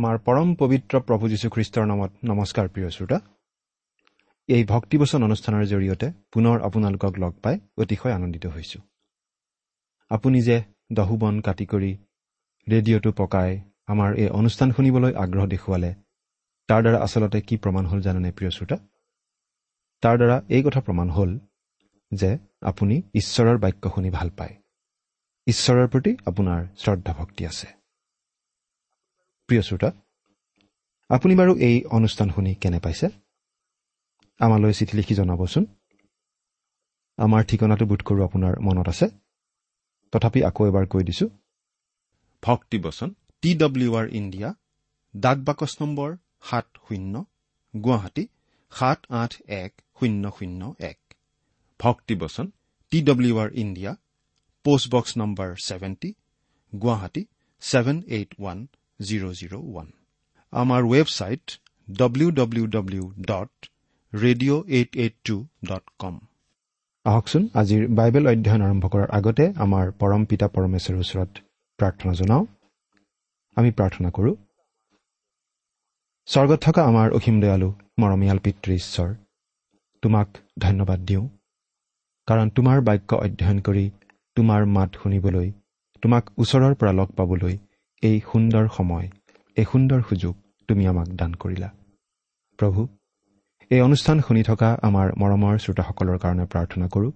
আমাৰ পৰম পবিত্ৰ প্ৰভু যীশুখ্ৰীষ্টৰ নামত নমস্কাৰ প্ৰিয় শ্ৰোতা। এই ভক্তিবচন অনুষ্ঠানৰ জৰিয়তে পুনৰ আপোনালোকক লগ পাই অতিশয় আনন্দিত হৈছোঁ। আপুনি যে দহু বন কাটি কৰি ৰেডিঅ'টো পকাই আমাৰ এই অনুষ্ঠান শুনিবলৈ আগ্ৰহ দেখুৱালে তাৰ দ্বাৰা আচলতে কি প্ৰমাণ হ'ল জানেনে প্ৰিয় শ্ৰোতা? তাৰ দ্বাৰা এই কথা প্ৰমাণ হ'ল যে আপুনি ঈশ্বৰৰ বাক্য শুনি ভাল পায়। ঈশ্বৰৰ প্ৰতি আপোনাৰ শ্ৰদ্ধা ভক্তি আছে। প্ৰিয় শ্ৰোতা আপুনি বাৰু এই অনুষ্ঠান শুনি কেনে পাইছে? আমালৈ চিঠি লিখি জনাবচোন। আমাৰ ঠিকনাটো বোধ কৰোঁ আপোনাৰ মনত আছে। তথাপি আকৌ এবাৰ কৈ দিছোঁ। ভক্তিবচন টি ডব্লিউ আৰ ইণ্ডিয়া ডাক বাকচ নম্বৰ সাত শূন্য গুৱাহাটী সাত আঠ এক শূন্য শূন্য এক। Bhaktibachan T W R India post box number seventy Guwahati seven eight one. Zero' zero' one আমাৰ website W W W dot radio' eight eight two dot com আহকচোন আজিৰ বাইবেল অধ্যয়ন আৰম্ভ কৰাৰ আগতে আমাৰ পৰম পিতা পৰমেশ্বৰৰ ওচৰত প্ৰাৰ্থনা জনাওঁ। আমি প্ৰাৰ্থনা কৰোঁ। স্বৰ্গত থকা আমাৰ অসীম দয়ালু মৰমীয়াল পিতৃ ঈশ্বৰ তোমাক ধন্যবাদ দিওঁ। কাৰণ তোমাৰ বাক্য অধ্যয়ন কৰি তোমাৰ মাত শুনিবলৈ তোমাক ওচৰৰ পৰা লগ পাবলৈ এই সুন্দৰ সময় এই সুন্দৰ সুযোগ তুমি আমাক দান কৰিলা। প্ৰভু এই অনুষ্ঠান শুনি থকা আমাৰ মৰমৰ শ্ৰোতাসকলৰ কাৰণে প্ৰাৰ্থনা কৰোঁ।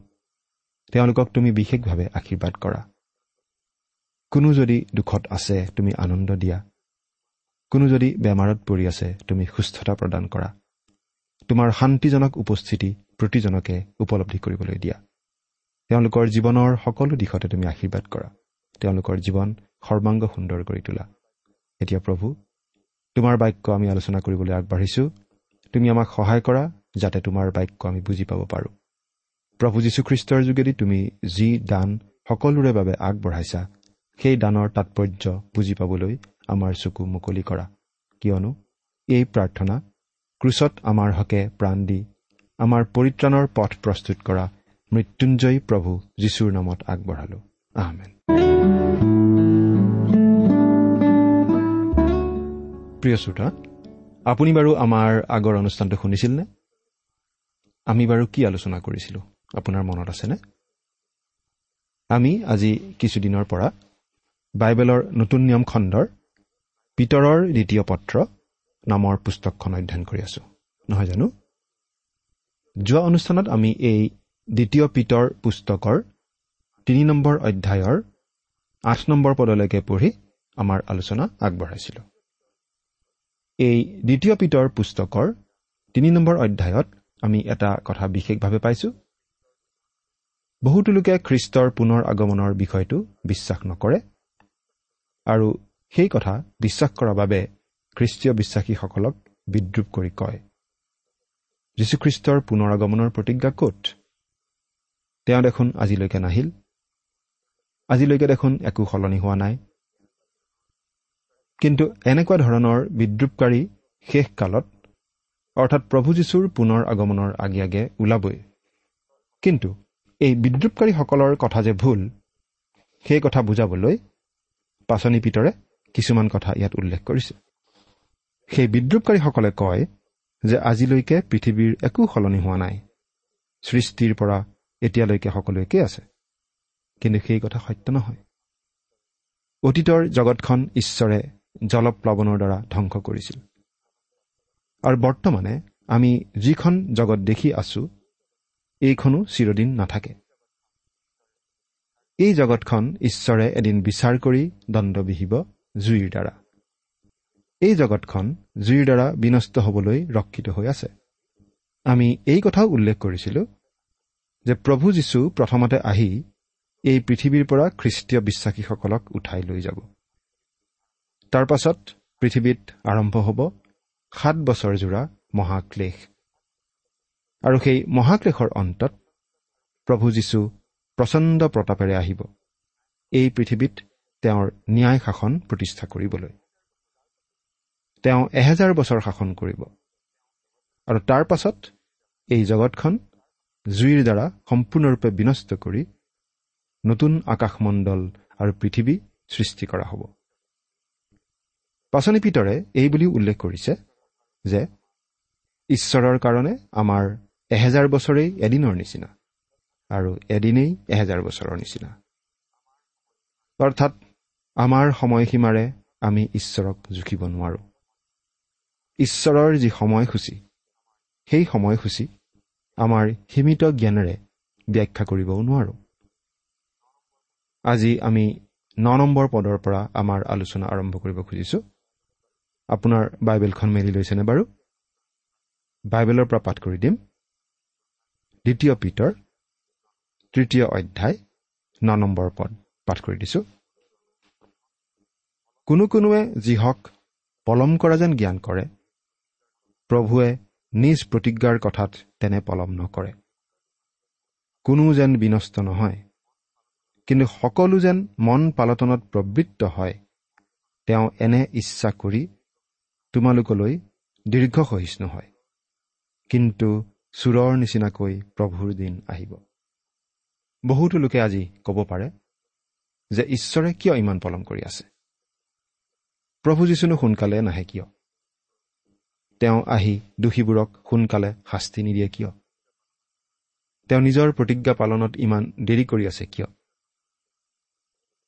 তেওঁলোকক তুমি বিশেষভাৱে আশীৰ্বাদ কৰা। কোনো যদি দুখত আছে তুমি আনন্দ দিয়া। কোনো যদি বেমাৰত পৰি আছে তুমি সুস্থতা প্ৰদান কৰা। তোমাৰ শান্তিজনক উপস্থিতি প্ৰতিজনকে উপলব্ধি কৰিবলৈ দিয়া। তেওঁলোকৰ জীৱনৰ সকলো দিশতে তুমি আশীৰ্বাদ কৰা। তেওঁলোকৰ জীৱন সৰ্বাংগ সুন্দৰ কৰি তোলা। এতিয়া প্ৰভু তোমাৰ বাক্য আমি আলোচনা কৰিবলৈ আগবাঢ়িছোঁ। তুমি আমাক সহায় কৰা যাতে তোমাৰ বাক্য আমি বুজি পাব পাৰোঁ। প্ৰভু যীশুখ্ৰীষ্টৰ যোগেদি তুমি যি দান সকলোৰে বাবে আগবঢ়াইছা সেই দানৰ তাৎপৰ্য বুজি পাবলৈ আমাৰ চকু মুকলি কৰা। কিয়নো এই প্ৰাৰ্থনা ক্ৰুচত আমাৰ হকে প্ৰাণ দি আমাৰ পৰিত্ৰাণৰ পথ প্ৰস্তুত কৰা মৃত্যুঞ্জয়ী প্ৰভু যীশুৰ নামত আগবঢ়ালো। আহমেন প্ৰিয় শ্ৰোতা আপুনি বাৰু আমাৰ আগৰ অনুষ্ঠানটো শুনিছিলনে? আমি বাৰু কি আলোচনা কৰিছিলোঁ? আপোনাৰ মনত আছেনে? আমি আজি কিছুদিনৰ পৰা বাইবেলৰ নতুন নিয়ম খণ্ডৰ পিতৰৰ দ্বিতীয় পত্ৰ নামৰ পুস্তকখন অধ্যয়ন কৰি আছো। নহয় জানো? যোৱা অনুষ্ঠানত আমি এই দ্বিতীয় পিতৰ পুস্তকৰ তিনি নম্বৰ অধ্যায়ৰ আঠ নম্বৰ পদলৈকে পঢ়ি আমাৰ আলোচনা আগবঢ়াইছিলোঁ। এই দ্বিতীয় পিতৰ পুস্তকৰ তিনি নম্বৰ অধ্যায়ত আমি এটা কথা বিশেষভাৱে পাইছোঁ। বহুতো লোকে খ্ৰীষ্টৰ পুনৰ আগমনৰ বিষয়টো বিশ্বাস নকৰে আৰু সেই কথা বিশ্বাস কৰাৰ বাবে খ্ৰীষ্টীয় বিশ্বাসীসকলক বিদ্ৰূপ কৰি কয় যীশুখ্ৰীষ্টৰ পুনৰ আগমনৰ প্ৰতিজ্ঞা ক'ত? তেওঁ দেখোন আজিলৈকে নাহিল। আজিলৈকে দেখোন একো সলনি হোৱা নাই। কিন্তু এনেকুৱা ধৰণৰ বিদ্ৰূপকাৰী শেষ কালত অৰ্থাৎ প্ৰভু যীশুৰ পুনৰ আগমনৰ আগে আগে ওলাবই। কিন্তু এই বিদ্ৰূপকাৰীসকলৰ কথা যে ভুল সেই কথা বুজাবলৈ পাচনি পিতৰে কিছুমান কথা ইয়াত উল্লেখ কৰিছে। সেই বিদ্ৰূপকাৰীসকলে কয় যে আজিলৈকে পৃথিৱীৰ একো সলনি হোৱা নাই। সৃষ্টিৰ পৰা এতিয়ালৈকে সকলো একেই আছে। কিন্তু সেই কথা সত্য নহয়। অতীতৰ জগতখন ঈশ্বৰে জলপ্লাৱনৰ দ্বাৰা ধ্বংস কৰিছিল। আৰু বৰ্তমানে আমি যিখন জগত দেখি আছো এইখনো চিৰদিন নাথাকে। এই জগতখন ঈশ্বৰে এদিন বিচাৰ কৰি দণ্ড বিহিব জুইৰ দ্বাৰা। এই জগতখন জুইৰ দ্বাৰা বিনষ্ট হবলৈ ৰক্ষিত হৈ আছে। আমি এই কথাও উল্লেখ কৰিছিলোঁ যে প্ৰভু যীশু প্ৰথমতে আহি এই পৃথিৱীৰ পৰা খ্ৰীষ্টীয় বিশ্বাসীসকলক উঠাই লৈ যাব। তাৰ পাছত পৃথিৱীত আৰম্ভ হ'ব সাত বছৰজোৰা মহাক্লেশ। আৰু সেই মহাক্লেশৰ অন্তত প্ৰভু যীশু প্ৰচণ্ড প্ৰতাপেৰে আহিব। এই পৃথিৱীত তেওঁৰ ন্যায় শাসন প্ৰতিষ্ঠা কৰিবলৈ। তেওঁ এহেজাৰ বছৰ শাসন কৰিব। আৰু তাৰ পাছত এই জগতখন জুইৰ দ্বাৰা সম্পূৰ্ণৰূপে বিনষ্ট কৰি নতুন আকাশমণ্ডল আৰু পৃথিৱী সৃষ্টি কৰা হ'ব। পাচনি পিতৰে এই বুলিও উল্লেখ কৰিছে যে ঈশ্বৰৰ কাৰণে আমাৰ এহেজাৰ বছৰেই এদিনৰ নিচিনা আৰু এদিনেই এহেজাৰ বছৰৰ নিচিনা। অৰ্থাৎ আমাৰ সময়সীমাৰে আমি ঈশ্বৰক জুখিব নোৱাৰোঁ। ঈশ্বৰৰ যি সময়সূচী সেই সময়সূচী আমাৰ সীমিত জ্ঞানেৰে ব্যাখ্যা কৰিবও নোৱাৰোঁ। আজি আমি ন নম্বৰ পদৰ পৰা আমাৰ আলোচনা আৰম্ভ কৰিব খুজিছোঁ। আপোনাৰ বাইবেলখন মেলি লৈছেনে বাৰু? বাইবেলৰ পৰা পাঠ কৰি দিম। দ্বিতীয় পিতৰ তৃতীয় অধ্যায় ন নম্বৰ পদ পাঠ কৰি দিছোঁ। কোনো কোনোৱে যিহক পলম কৰা যেন জ্ঞান কৰে প্ৰভুৱে নিজ প্ৰতিজ্ঞাৰ কথাত তেনে পলম নকৰে। কোনো যেন বিনষ্ট নহয় কিন্তু সকলো যেন মন পালটনত প্ৰবৃত্ত হয় তেওঁ এনে ইচ্ছা কৰি তোমালোকলৈ দীৰ্ঘ সহিষ্ণু হয়। কিন্তু চোৰৰ নিচিনাকৈ প্ৰভুৰ দিন আহিব। বহুতো লোকে আজি ক'ব পাৰে যে ঈশ্বৰে কিয় ইমান পলম কৰি আছে? প্ৰভু যীশুনো সোনকালে নাহে কিয়? তেওঁ আহি দোষীবোৰক সোনকালে শাস্তি নিদিয়ে কিয়? তেওঁ নিজৰ প্ৰতিজ্ঞা পালনত ইমান দেৰি কৰি আছে কিয়?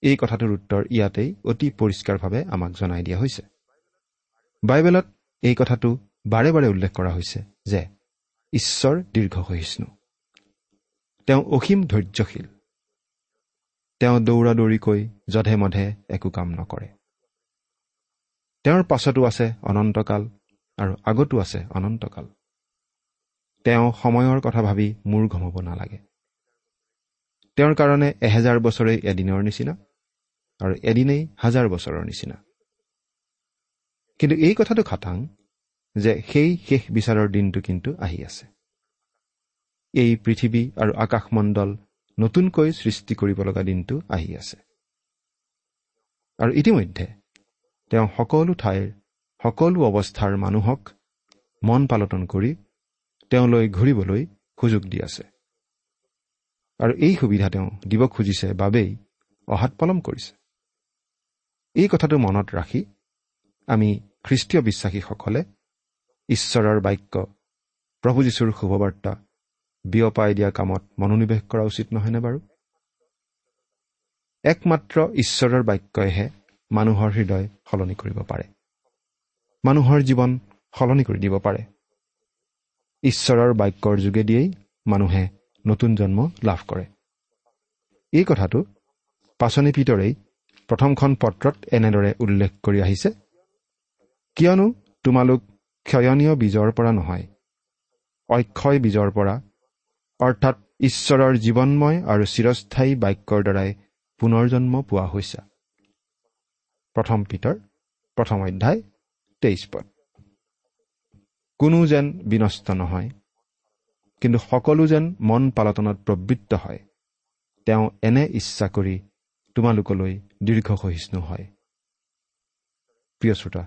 এই কথাটোৰ উত্তৰ ইয়াতেই অতি পৰিষ্কাৰভাৱে আমাক জনাই দিয়া হৈছে। বাইবেলত এই কথাটো বাৰে বাৰে উল্লেখ কৰা হৈছে যে ঈশ্বৰ দীৰ্ঘ সহিষ্ণু তেওঁ অসীম ধৈৰ্যশীল। তেওঁ দৌৰা দৌৰিকৈ যধে মধে একো কাম নকৰে। তেওঁৰ পাছতো আছে অনন্তকাল আৰু আগতো আছে অনন্তকাল। তেওঁ সময়ৰ কথা ভাবি মূৰ ঘমাব নালাগে। তেওঁৰ কাৰণে এহেজাৰ বছৰেই এদিনৰ নিচিনা আৰু এদিনেই হাজাৰ বছৰৰ নিচিনা। কিন্তু এই কথাটো খাটাং যে সেই শেষ বিচাৰৰ দিনটো কিন্তু আহি আছে। এই পৃথিৱী আৰু আকাশমণ্ডল নতুনকৈ সৃষ্টি কৰিব লগা দিনটো আহি আছে। আৰু ইতিমধ্যে তেওঁ সকলো ঠাইৰ সকলো অৱস্থাৰ মানুহক মন পালটন কৰি তেওঁলৈ ঘূৰিবলৈ সুযোগ দি আছে। আৰু এই সুবিধা তেওঁ দিব খুজিছে বাবেই অহাত পলম কৰিছে। এই কথাটো মনত ৰাখি আমি খ্ৰীষ্টীয় বিশ্বাসীসকলে ঈশ্বৰৰ বাক্য প্ৰভু যীশুৰ শুভবাৰ্তা বিয়পাই দিয়া কামত মনোনিৱেশ কৰা উচিত নহয়নে বাৰু? একমাত্ৰ ঈশ্বৰৰ বাক্যইহে মানুহৰ হৃদয় সলনি কৰিব পাৰে। মানুহৰ জীৱন সলনি কৰি দিব পাৰে। ঈশ্বৰৰ বাক্যৰ যোগেদিয়েই মানুহে নতুন জন্ম লাভ কৰে। এই কথাটো পাচনি পিতৰেই প্ৰথমখন পত্ৰত এনেদৰে উল্লেখ কৰি আহিছে। কিয়নো তোমালোক ক্ষয়নীয় বীজৰ পৰা নহয় অক্ষয় বীজৰ পৰা অৰ্থাৎ ঈশ্বৰৰ জীৱনময় আৰু চিৰস্থায়ী বাক্যৰ দ্বাৰাই পুনৰ জন্ম পোৱা হৈছে। প্ৰথম পিতৰ প্ৰথম অধ্যায় তেইছ পদ। কোনো যেন বিনষ্ট নহয় কিন্তু সকলো যেন মন পালটনত প্ৰবৃত্ত হয়। তেওঁ এনে ইচ্ছা কৰি তোমালোকলৈ দীৰ্ঘ সহিষ্ণু হয়। প্ৰিয় শ্ৰোতা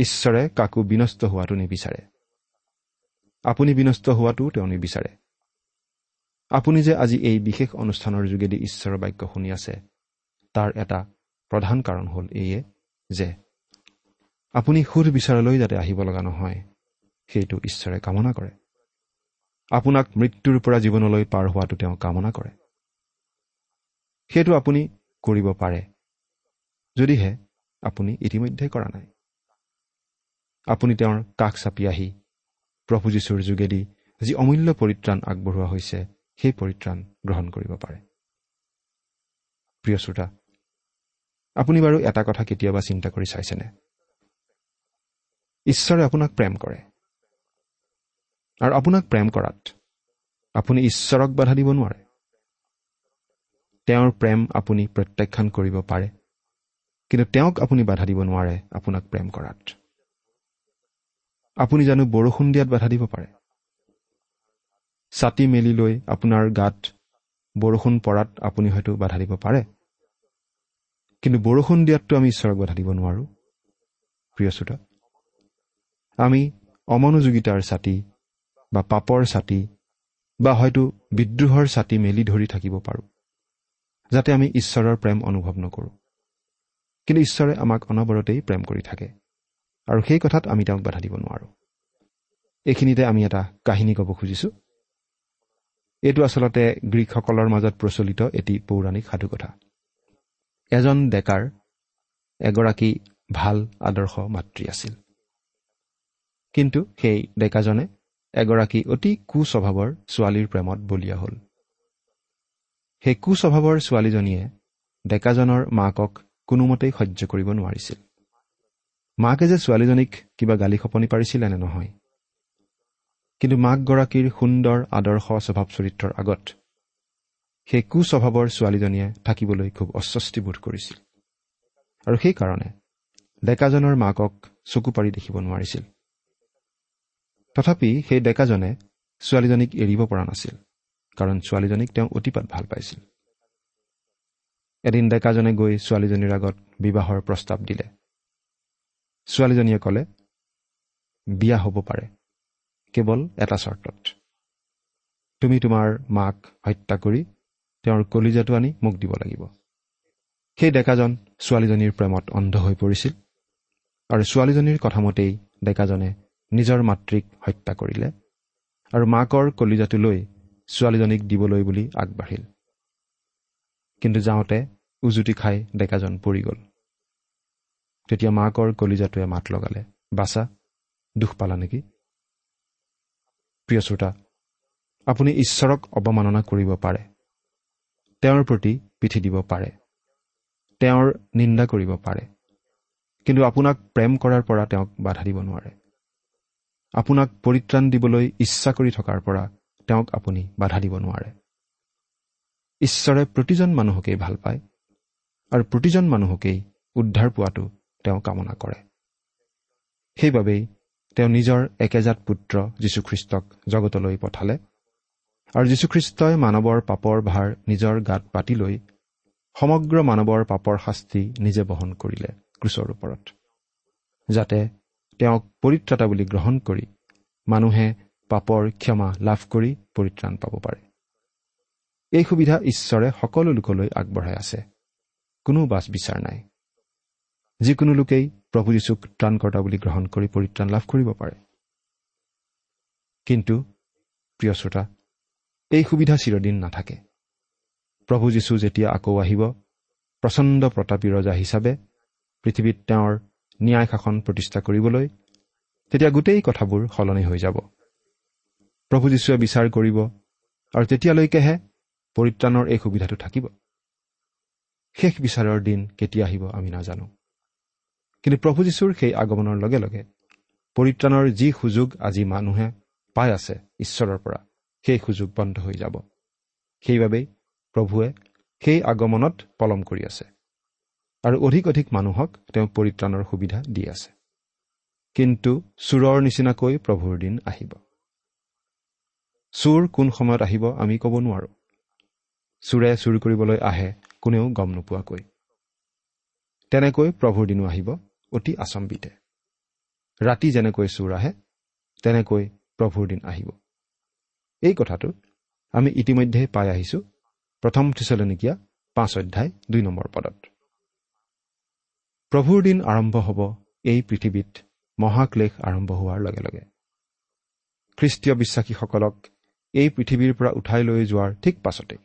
ঈশ্বৰে কাকো বিনষ্ট হোৱাটো নিবিচাৰে। আপুনি বিনষ্ট হোৱাটো তেওঁ নিবিচাৰে। আপুনি যে আজি এই বিশেষ অনুষ্ঠানৰ যোগেদি ঈশ্বৰৰ বাক্য শুনি আছে তাৰ এটা প্ৰধান কাৰণ হ'ল এইয়ে যে আপুনি সুধ বিচাৰলৈ যাতে আহিব লগা নহয় সেইটো ঈশ্বৰে কামনা কৰে। আপোনাক মৃত্যুৰ পৰা জীৱনলৈ পাৰ হোৱাটো তেওঁ কামনা কৰে। সেইটো আপুনি কৰিব পাৰে যদিহে আপুনি ইতিমধ্যে কৰা নাই। আপুনি তেওঁৰ কাষ চাপি আহি প্ৰভু যীশুৰ যোগেদি যি অমূল্য পৰিত্ৰাণ আগবঢ়োৱা হৈছে সেই পৰিত্ৰাণ গ্ৰহণ কৰিব পাৰে। প্ৰিয় শ্ৰোতা আপুনি বাৰু এটা কথা কেতিয়াবা চিন্তা কৰি চাইছেনে? ঈশ্বৰে আপোনাক প্ৰেম কৰে। আৰু আপোনাক প্ৰেম কৰাত আপুনি ঈশ্বৰক বাধা দিব নোৱাৰে। তেওঁৰ প্ৰেম আপুনি প্ৰত্যাখ্যান কৰিব পাৰে। কিন্তু তেওঁক আপুনি বাধা দিব নোৱাৰে আপোনাক প্ৰেম কৰাত। আপুনি জানো বৰষুণ দিয়াত বাধা দিব পাৰে। ছাতি মেলি লৈ আপোনাৰ গাত বৰষুণ পৰাত আপুনি হয়তো বাধা দিব পাৰে। কিন্তু বৰষুণ দিয়াততো আমি ঈশ্বৰক বাধা দিব নোৱাৰোঁ। প্ৰিয় শ্ৰোতা আমি অমনোযোগিতাৰ ছাতি বা পাপৰ ছাতি বা হয়তো বিদ্ৰোহৰ ছাতি মেলি ধৰি থাকিব পাৰোঁ যাতে আমি ঈশ্বৰৰ প্ৰেম অনুভৱ নকৰোঁ। কিন্তু ঈশ্বৰে আমাক অনবৰতেই প্ৰেম কৰি থাকে। আৰু সেই কথাত আমি তেওঁক বাধা দিব নোৱাৰোঁ। এইখিনিতে আমি এটা কাহিনী ক'ব খুজিছোঁ। এইটো আচলতে গ্ৰীকসকলৰ মাজত প্ৰচলিত এটি পৌৰাণিক সাধুকথা। এজন ডেকাৰ এগৰাকী ভাল আদৰ্শ মাতৃ আছিল। কিন্তু সেই ডেকাজনে এগৰাকী অতি কুস্বভাৱৰ ছোৱালীৰ প্ৰেমত বলিয়া হ'ল। সেই কুস্বভাৱৰ ছোৱালীজনীয়ে ডেকাজনৰ মাকক কোনোমতেই সহ্য কৰিব নোৱাৰিছিল। মাকে যে ছোৱালীজনীক কিবা গালি খপনি পাৰিছিল এনে নহয়? কিন্তু মাকগৰাকীৰ সুন্দৰ আদৰ্শ স্বভাৱ চৰিত্ৰৰ আগত সেই কুস্বভাৱৰ ছোৱালীজনীয়ে থাকিবলৈ খুব অস্বস্তিবোধ কৰিছিল। আৰু সেইকাৰণে ডেকাজনৰ মাকক চকু পাৰি দেখিব নোৱাৰিছিল। তথাপি সেই ডেকাজনে ছোৱালীজনীক এৰিব পৰা নাছিল কাৰণ ছোৱালীজনীক তেওঁ অতিপাত ভাল পাইছিল। এদিন ডেকাজনে গৈ ছোৱালীজনীৰ আগত বিবাহৰ প্ৰস্তাৱ দিলে। ছোৱালীজনীয়ে ক'লে বিয়া হ'ব পাৰে। কেৱল এটা চৰ্তত। তুমি তোমাৰ মাক হত্যা কৰি তেওঁৰ কলিজাটো আনি মোক দিব লাগিব। সেই ডেকাজন ছোৱালীজনীৰ প্ৰেমত অন্ধ হৈ পৰিছিল আৰু ছোৱালীজনীৰ কথামতেই ডেকাজনে নিজৰ মাতৃক হত্যা কৰিলে আৰু মাকৰ কলিজাটো লৈ ছোৱালীজনীক দিবলৈ বুলি আগবাঢ়িল। কিন্তু যাওঁতে উজুতি খাই ডেকাজন পৰি গ'ল। তেতিয়া মাকৰ কলিজাটোৱে মাত লগালে বাচা দুখ পালা নেকি? প্ৰিয় শ্ৰোতা আপুনি ঈশ্বৰক অৱমাননা কৰিব পাৰে তেওঁৰ প্ৰতি পিঠি দিব পাৰে তেওঁৰ নিন্দা কৰিব পাৰে কিন্তু আপোনাক প্ৰেম কৰাৰ পৰা তেওঁক বাধা দিব নোৱাৰে। আপোনাক পৰিত্ৰাণ দিবলৈ ইচ্ছা কৰি থকাৰ পৰা তেওঁক আপুনি বাধা দিব নোৱাৰে। ঈশ্বৰে প্ৰতিজন মানুহকেই ভাল পায় আৰু প্ৰতিজন মানুহকেই উদ্ধাৰ পোৱাটো তেওঁ কামনা কৰে। সেইবাবেই তেওঁ নিজৰ একেজাত পুত্ৰ যীশুখ্ৰীষ্টক জগতলৈ পঠালে আৰু যীশুখ্ৰীষ্টই মানৱৰ পাপৰ ভাৰ নিজৰ গাত পাতি লৈ সমগ্ৰ মানৱৰ পাপৰ শাস্তি নিজে বহন কৰিলে ক্ৰুচৰ ওপৰত যাতে তেওঁক পৰিত্ৰাতা বুলি গ্ৰহণ কৰি মানুহে পাপৰ ক্ষমা লাভ কৰি পৰিত্ৰাণ পাব পাৰে। এই সুবিধা ঈশ্বৰে সকলো লোকলৈ আগবঢ়াই আছে। কোনো বাছ বিচাৰ নাই। যিকোনো লোকেই প্ৰভু যীশুক ত্ৰাণকৰ্তা বুলি গ্ৰহণ কৰি পৰিত্ৰাণ লাভ কৰিব পাৰে। কিন্তু প্ৰিয় শ্ৰোতা এই সুবিধা চিৰদিন নাথাকে। প্ৰভু যীশু যেতিয়া আকৌ আহিব প্ৰচণ্ড প্ৰতাপী ৰজা হিচাপে পৃথিৱীত তেওঁৰ ন্যায় শাসন প্ৰতিষ্ঠা কৰিবলৈ তেতিয়া গোটেই কথাবোৰ সলনি হৈ যাব। প্ৰভু যীশুৱে বিচাৰ কৰিব আৰু তেতিয়ালৈকেহে পৰিত্ৰাণৰ এই সুবিধাটো থাকিব। শেষ বিচাৰৰ দিন কেতিয়া আহিব আমি নাজানো। কিন্তু প্ৰভু যীশুৰ সেই আগমনৰ লগে লগে পৰিত্ৰাণৰ যি সুযোগ আজি মানুহে পাই আছে ঈশ্বৰৰ পৰা সেই সুযোগ বন্ধ হৈ যাব। সেইবাবেই প্ৰভুৱে সেই আগমনত পলম কৰি আছে আৰু অধিক অধিক মানুহক তেওঁ পৰিত্ৰাণৰ সুবিধা দি আছে। কিন্তু চোৰৰ নিচিনাকৈ প্ৰভুৰ দিন আহিব। চোৰ কোন সময়ত আহিব আমি ক'ব নোৱাৰোঁ। চোৰে চুৰ কৰিবলৈ আহে কোনেও গম নোপোৱাকৈ। তেনেকৈ প্ৰভুৰ দিনো আহিব। অতি আচম্বিতে। ৰাতি যেনেকৈ চোৰ আহে তেনেকৈ প্ৰভুৰ দিন আহিব। এই কথাটো আমি ইতিমধ্যে পাই আহিছোঁ প্ৰথম থিচলনিকীয়া পাঁচ অধ্যায় দুই নম্বৰ পদত। প্ৰভুৰ দিন আৰম্ভ হ'ব এই পৃথিৱীত মহাক্লেশ আৰম্ভ হোৱাৰ লগে লগে। খ্ৰীষ্টীয় বিশ্বাসীসকলক এই পৃথিৱীৰ পৰা উঠাই লৈ যোৱাৰ ঠিক পাছতেই।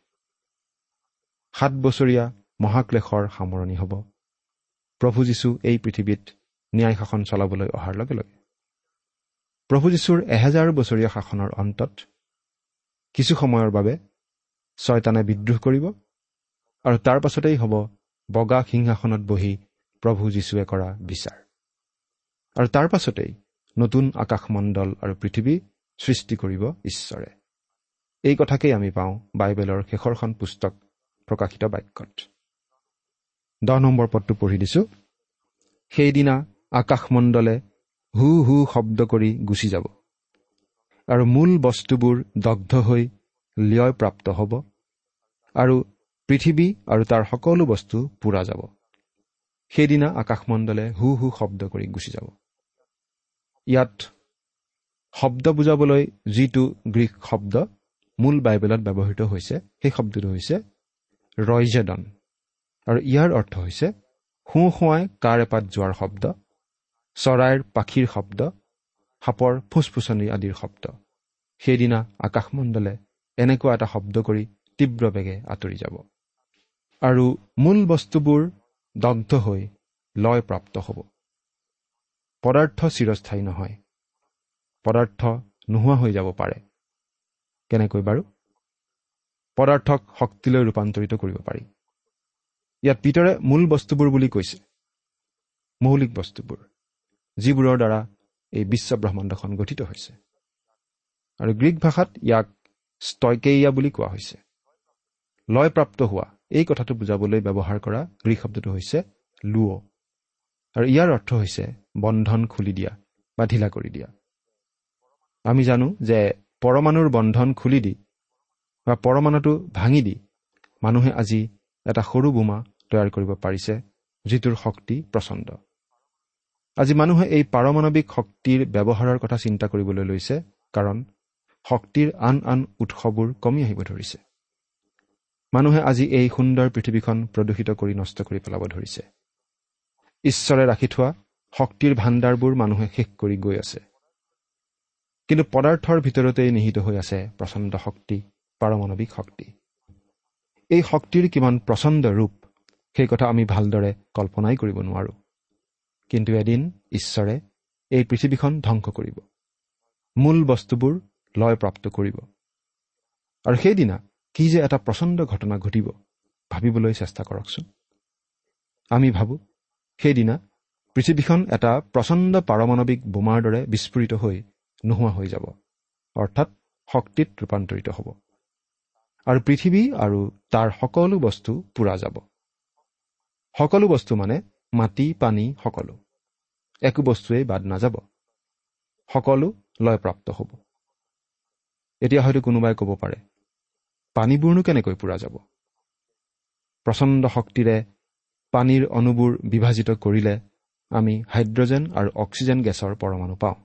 সাত বছৰীয়া মহাক্লেশৰ সামৰণি হ'ব। প্ৰভু যীশু এই পৃথিৱীত ন্যায় শাসন চলাবলৈ অহাৰ লগে লগে। প্ৰভু যীশুৰ এহেজাৰ বছৰীয়া শাসনৰ অন্তত কিছু সময়ৰ বাবে ছয়তানে বিদ্ৰোহ কৰিব আৰু তাৰ পাছতেই হ'ব বগা সিংহাসনত বহি প্ৰভু যীশুৱে কৰা বিচাৰ। আৰু তাৰ পাছতেই নতুন আকাশমণ্ডল আৰু পৃথিৱী সৃষ্টি কৰিব ঈশ্বৰে। এই কথাকেই আমি পাওঁ বাইবেলৰ শেষৰখন পুস্তক প্ৰকাশিত বাক্যত। দহ নম্বৰ পদটো পঢ়ি দিছো। সেইদিনা আকাশমণ্ডলে হু হু শব্দ কৰি গুচি যাব। আৰু মূল বস্তুবোৰ দগ্ধ হৈ লয়প্ৰাপ্ত হ'ব। আৰু পৃথিৱী আৰু তাৰ সকলো বস্তু পূৰা যাব। সেইদিনা আকাশমণ্ডলে হু হু শব্দ কৰি গুচি যাব। ইয়াত শব্দ বুজাবলৈ যিটো গ্ৰীক শব্দ মূল বাইবেলত ব্যৱহৃত হৈছে সেই শব্দটো হৈছে ৰয়জেডন আৰু ইয়াৰ অৰ্থ হৈছে সোঁ সোঁৱাই কাৰ এপাত যোৱাৰ শব্দ চৰাইৰ পাখিৰ শব্দ সাপৰ ফুচফুচনি আদিৰ শব্দ। সেইদিনা আকাশমণ্ডলে এনেকুৱা এটা শব্দ কৰি তীব্ৰ বেগে আঁতৰি যাব। আৰু মূল বস্তুবোৰ দগ্ধ হৈ লয়প্ৰাপ্ত হ'ব। পদাৰ্থ চিৰস্থায়ী নহয়। পদাৰ্থ নোহোৱা হৈ যাব পাৰে। কেনেকৈ বাৰু? পদাৰ্থক শক্তিলৈ ৰূপান্তৰিত কৰিব পাৰি। ইয়াত পিতৰে মূল বস্তুবোৰ বুলি কৈছে। মৌলিক বস্তুবোৰ যিবোৰৰ দ্বাৰা এই বিশ্ব ব্ৰহ্মাণ্ডখন গঠিত হৈছে। আৰু গ্ৰীক ভাষাত ইয়াক ষ্টয়কেইয়া বুলি কোৱা হৈছে। লয়প্ৰাপ্ত হোৱা এই কথাটো বুজাবলৈ ব্যৱহাৰ কৰা গ্ৰীক শব্দটো হৈছে লুঅ। আৰু ইয়াৰ অৰ্থ হৈছে বন্ধন খুলি দিয়া বা ঢিলা কৰি দিয়া। আমি জানো যে পৰমাণুৰ বন্ধন খুলি দি বা পৰমাণুটো ভাঙি দি মানুহে আজি এটা সৰু বোমা তৈয়াৰ কৰিব পাৰিছে যিটোৰ শক্তি প্ৰচণ্ড। আজি মানুহে এই পাৰমাণৱিক শক্তিৰ ব্যৱহাৰৰ কথা চিন্তা কৰিবলৈ লৈছে কাৰণ শক্তিৰ আন আন উৎসবোৰ কমি আহিব ধৰিছে। মানুহে আজি এই সুন্দৰ পৃথিৱীখন প্ৰদূষিত কৰি নষ্ট কৰি পেলাব ধৰিছে। ঈশ্বৰে ৰাখি থোৱা শক্তিৰ ভাণ্ডাৰবোৰ মানুহে শেষ কৰি গৈ আছে। কিন্তু পদাৰ্থৰ ভিতৰতেই নিহিত হৈ আছে প্ৰচণ্ড শক্তি পাৰমাণৱিক শক্তি। এই শক্তিৰ কিমান প্ৰচণ্ড ৰূপ সেই কথা আমি ভালদৰে কল্পনাই কৰিব নোৱাৰোঁ। কিন্তু এদিন ঈশ্বৰে এই পৃথিৱীখন ধ্বংস কৰিব। মূল বস্তুবোৰ লয়প্ৰাপ্ত কৰিব। আৰু সেইদিনা কি যে এটা প্ৰচণ্ড ঘটনা ঘটিব ভাবিবলৈ চেষ্টা কৰকচোন। আমি ভাবোঁ সেইদিনা পৃথিৱীখন এটা প্ৰচণ্ড পাৰমাণৱিক বোমাৰ দৰে বিস্ফোৰিত হৈ নোহোৱা হৈ যাব। অৰ্থাৎ শক্তিত ৰূপান্তৰিত হ'ব। আৰু পৃথিৱী আৰু তাৰ সকলো বস্তু পূৰা যাব। সকলো বস্তু মানে মাটি পানী সকলো। একো বস্তুৱেই বাদ নাযাব। সকলো লয়প্ৰাপ্ত হ'ব। এতিয়া হয়তো কোনোবাই ক'ব পাৰে পানীবোৰনো কেনেকৈ পূৰা যাব? প্ৰচণ্ড শক্তিৰে পানীৰ অণুবোৰ বিভাজিত কৰিলে আমি হাইড্ৰজেন আৰু অক্সিজেন গেছৰ পৰমাণু পাওঁ।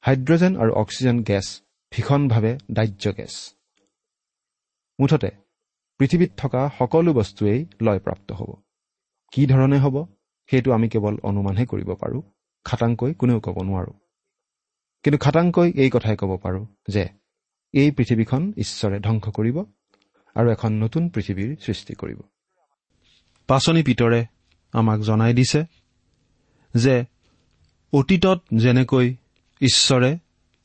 হাইড্ৰজেন আৰু অক্সিজেন গেছ ভীষণভাৱে দাহ্য গেছ। মুঠতে পৃথিৱীত থকা সকলো বস্তুৱেই লয়প্ৰাপ্ত হ'ব। কি ধৰণে হ'ব সেইটো আমি কেৱল অনুমানহে কৰিব পাৰোঁ খাটাংকৈ কোনেও ক'ব নোৱাৰোঁ। কিন্তু খাটাংকৈ এই কথাই ক'ব পাৰোঁ যে এই পৃথিৱীখন ঈশ্বৰে ধ্বংস কৰিব আৰু এখন নতুন পৃথিৱীৰ সৃষ্টি কৰিব। পাচনি পিতৰে আমাক জনাই দিছে যে অতীতত যেনেকৈ ঈশ্বৰে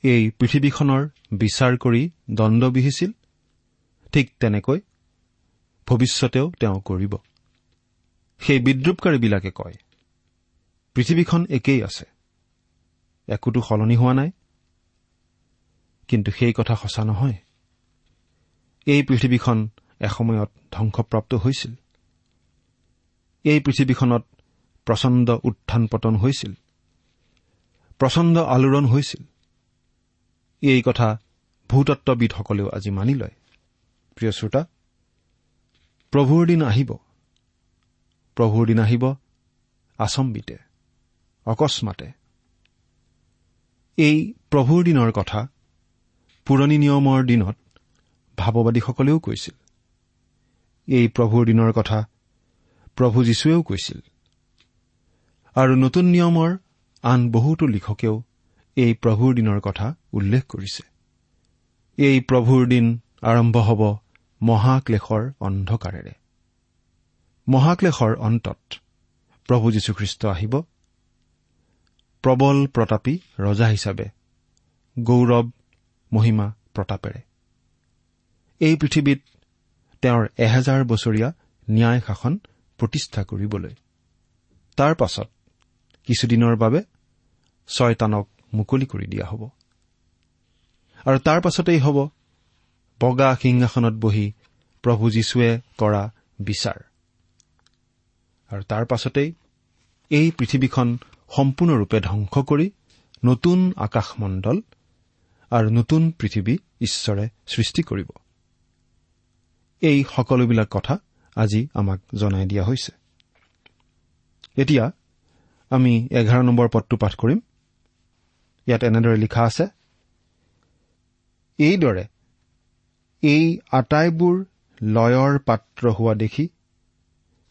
এই পৃথিৱীখনৰ বিচাৰ কৰি দণ্ড বিহিছিল ঠিক তেনেকৈ ভৱিষ্যতেও তেওঁ কৰিব। সেই বিদ্ৰূপকাৰীবিলাকে কয় পৃথিৱীখন একেই আছে। একোতো সলনি হোৱা নাই। কিন্তু সেই কথা সঁচা নহয়। এই পৃথিৱীখন এসময়ত ধ্বংসপ্ৰাপ্ত হৈছিল। এই পৃথিৱীখনত প্ৰচণ্ড উত্থান পতন হৈছিল। প্ৰচণ্ড আলোড়ন হৈছিল। এই কথা ভূতত্ববিদসকলেও আজি মানি লয়। প্ৰিয় শ্ৰোতা প্ৰভুৰ দিন আহিব। প্ৰভুৰ দিন আহিব আচম্বিতে অকস্মাতে। এই প্ৰভুৰ দিনৰ কথা পুৰণি নিয়মৰ দিনত ভাৱবাদীসকলেও কৈছিল। এই প্ৰভুৰ দিনৰ কথা প্ৰভু যীশুৱেও কৈছিল। আৰু নতুন নিয়মৰ আন বহুতো লিখকেও এই প্ৰভুৰ দিনৰ কথা উল্লেখ কৰিছে। এই প্ৰভুৰ দিন আৰম্ভ হ'ব মহাক্লেশৰ অন্ধকাৰেৰে। মহাক্লেশৰ অন্তত প্ৰভু যীশুখ্ৰীষ্ট আহিব। প্ৰবল প্ৰতাপী ৰজা হিচাপে গৌৰৱ মহিমা প্ৰতাপেৰে। এই পৃথিৱীত তেওঁৰ এহেজাৰ বছৰীয়া ন্যায় শাসন প্ৰতিষ্ঠা কৰিবলৈ। তাৰ পাছত কিছুদিনৰ বাবে ছয়তানক মুকলি কৰি দিয়া হ'ব। আৰু তাৰ পাছতেই হ'ব বগা সিংহাসনত বহি প্ৰভু যীশুৱে কৰা বিচাৰ। আৰু তাৰ পাছতেই এই পৃথিৱীখন সম্পূৰ্ণৰূপে ধ্বংস কৰি নতুন আকাশমণ্ডল আৰু নতুন পৃথিৱী ঈশ্বৰে সৃষ্টি কৰিব। এই সকলোবিলাক কথা আজি আমাক জনাই দিয়া হৈছে। এতিয়া আমি এঘাৰ নম্বৰ পদটো পাঠ কৰিম। ইয়াত এনেদৰে লিখা আছে এইদৰে এই আটাইবোৰ লয়ৰ পাত্ৰ হোৱা দেখি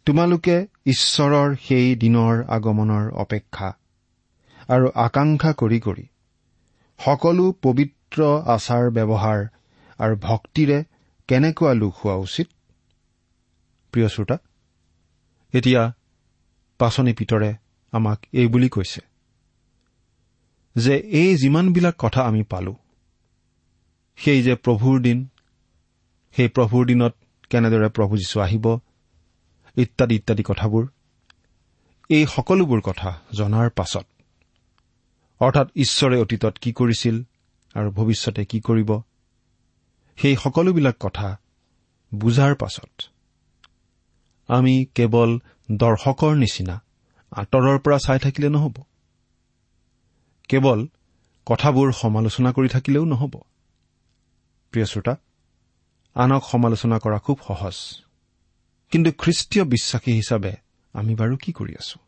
তোমালোকে ঈশ্বৰৰ সেই দিনৰ আগমনৰ অপেক্ষা আৰু আকাংক্ষা কৰি কৰি সকলো পবিত্ৰ আচাৰ ব্যৱহাৰ আৰু ভক্তিৰে কেনেকুৱা লোক হোৱা উচিত? প্ৰিয় শ্ৰোতা এতিয়া পাচনি পিতৰে আমাক এই বুলি কৈছে যে এই যিমানবিলাক কথা আমি পালো সেই যে প্ৰভুৰ দিন সেই প্ৰভুৰ দিনত কেনেদৰে প্ৰভু যীশু আহিব ইত্যাদি ইত্যাদি কথাবোৰ। এই সকলোবোৰ কথা জনাৰ পাছত অৰ্থাৎ ঈশ্বৰে অতীতত কি কৰিছিল আৰু ভৱিষ্যতে কি কৰিব সেই সকলোবিলাক কথা বুজাৰ পাছত আমি কেৱল দৰ্শকৰ নিচিনা আঁতৰৰ পৰা চাই থাকিলে নহ'ব। কেৱল কথাবোৰ সমালোচনা কৰি থাকিলেও নহ'ব। প্ৰিয় শ্ৰোতা আনক সমালোচনা কৰা খুব সহজ। কিন্তু খ্ৰীষ্টীয় বিশ্বাসী হিচাপে আমি বাৰু কি কৰি আছো?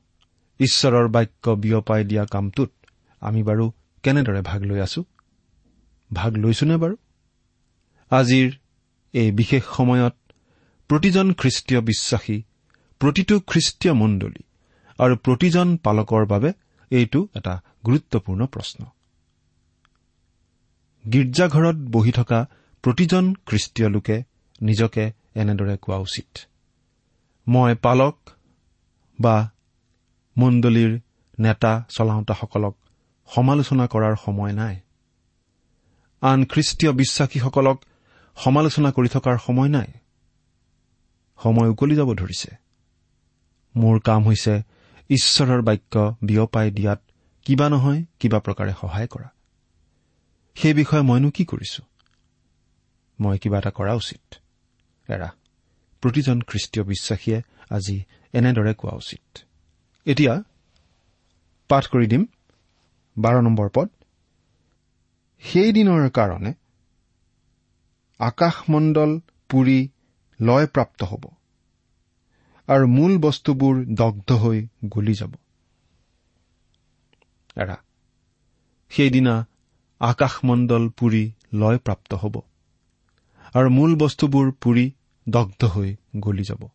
ঈশ্বৰৰ বাক্য বিয়পাই দিয়া কামটোত আমি বাৰু কেনেদৰে ভাগ লৈ আছো? ভাগ লৈছোনে বাৰু? আজিৰ এই বিশেষ সময়ত প্ৰতিজন খ্ৰীষ্টীয় বিশ্বাসী প্ৰতিটো খ্ৰীষ্টীয় মণ্ডলী আৰু প্ৰতিজন পালকৰ বাবে এইটো এটা গুৰুত্বপূৰ্ণ প্ৰশ্ন। গীৰ্জাঘৰত বহি থকা প্ৰতিজন খ্ৰীষ্টীয় লোকে নিজকে এনেদৰে কোৱা উচিত। মই পালক বা মণ্ডলীৰ নেতা চলাওঁতাসকলক সমালোচনা কৰাৰ সময় নাই। আন খ্ৰীষ্টীয় বিশ্বাসীসকলক সমালোচনা কৰি থকাৰ সময় নাই। সময় উকলি যাব ধৰিছে। মোৰ কাম হৈছে ঈশ্বৰৰ বাক্য বিয়পাই দিয়াত কিবা নহয় কিবা প্ৰকাৰে সহায় কৰা। সেই বিষয়ে মইনো কি কৰিছো? মই কিবা এটা কৰা উচিত। এৰা প্ৰতিজন খ্ৰীষ্টীয় বিশ্বাসীয়ে আজি এনেদৰে কোৱা উচিত। এতিয়া পাঠ কৰি দিম। বাৰ নম্বৰ পদ। সেইদিনৰ কাৰণে আকাশমণ্ডল পুৰি লয়প্ৰাপ্ত হ'ব আৰু মূল বস্তুবোৰ দগ্ধ হৈ গলি যাব। এৰা সেইদিনা আকাশমণ্ডল পুৰি লয়প্ৰাপ্ত হ'ব। আৰু মূল বস্তুবোৰ পুৰি দগ্ধ হৈ গলি যাব।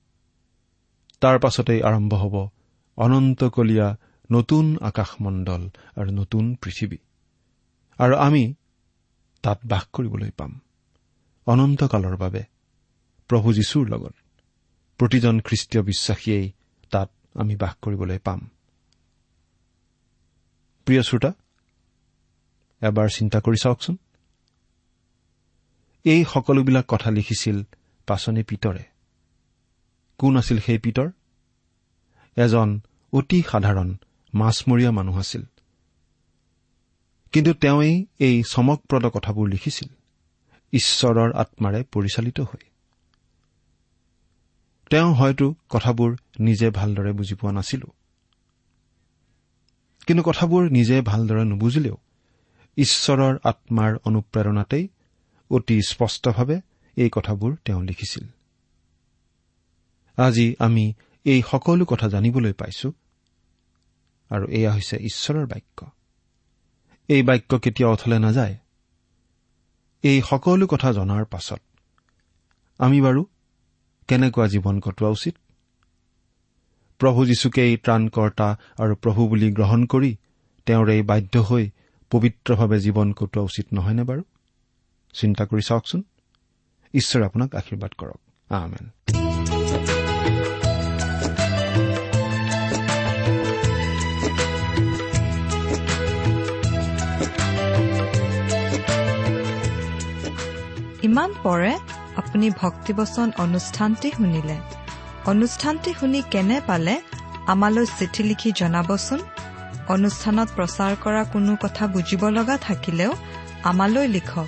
তাৰ পাছতেই আৰম্ভ হ'ব অনন্তকলীয়া নতুন আকাশমণ্ডল আৰু নতুন পৃথিৱী। আৰু আমি তাত বাস কৰিবলৈ পাম। অনন্তকালৰ বাবে প্ৰভু যীশুৰ লগত। প্ৰতিজন খ্ৰীষ্টীয় বিশ্বাসীয়েই তাত আমি বাস কৰিবলৈ পাম। প্ৰিয় শ্ৰোতা এবাৰ চিন্তা কৰি চাওকচোন। এই সকলোবিলাক কথা লিখিছিল পাচনি পিতৰে। কোন আছিল সেই পিতৰ? এজন অতি সাধাৰণ মাছমৰীয়া মানুহ আছিল। কিন্তু তেওঁই এই চমকপ্ৰদ কথাবোৰ লিখিছিল ঈশ্বৰৰ আত্মাৰে পৰিচালিত হৈ। তেওঁ হয়তো কথাবোৰ নিজে ভালদৰে বুজি পোৱা নাছিলো। কিন্তু কথাবোৰ নিজে ভালদৰে নুবুজিলেও ঈশ্বৰৰ আত্মাৰ অনুপ্ৰেৰণাতেই অতি স্পষ্টভাৱে এই কথাবোৰ তেওঁ লিখিছিল। আজি আমি এই সকলো কথা জানিবলৈ পাইছো আৰু এয়া হৈছে ঈশ্বৰৰ বাক্য। এই বাক্য কেতিয়াও অথলে নাযায়? এই সকলো কথা জনাৰ পাছত আমি বাৰু কেনেকুৱা জীৱন কটোৱা উচিত? প্ৰভু যীশুকেই ত্ৰাণকৰ্তা আৰু প্ৰভু বুলি গ্ৰহণ কৰি তেওঁৰে বাধ্য হৈ পবিত্ৰভাৱে জীৱন কটোৱা উচিত নহয়নে বাৰু? চিন্তা কৰি চাওকচোন। ঈশ্বৰে আপোনাক আশীৰ্বাদ কৰক। আমেন। ইমান পৰে আপুনি ভক্তিবচন অনুষ্ঠানটি শুনিলে। অনুষ্ঠানটি শুনি কেনে পালে আমালৈ চিঠি লিখি জনাবচোন? অনুষ্ঠানত প্ৰচাৰ কৰা কোনো কথা বুজিব লগা থাকিলেও আমালৈ লিখক।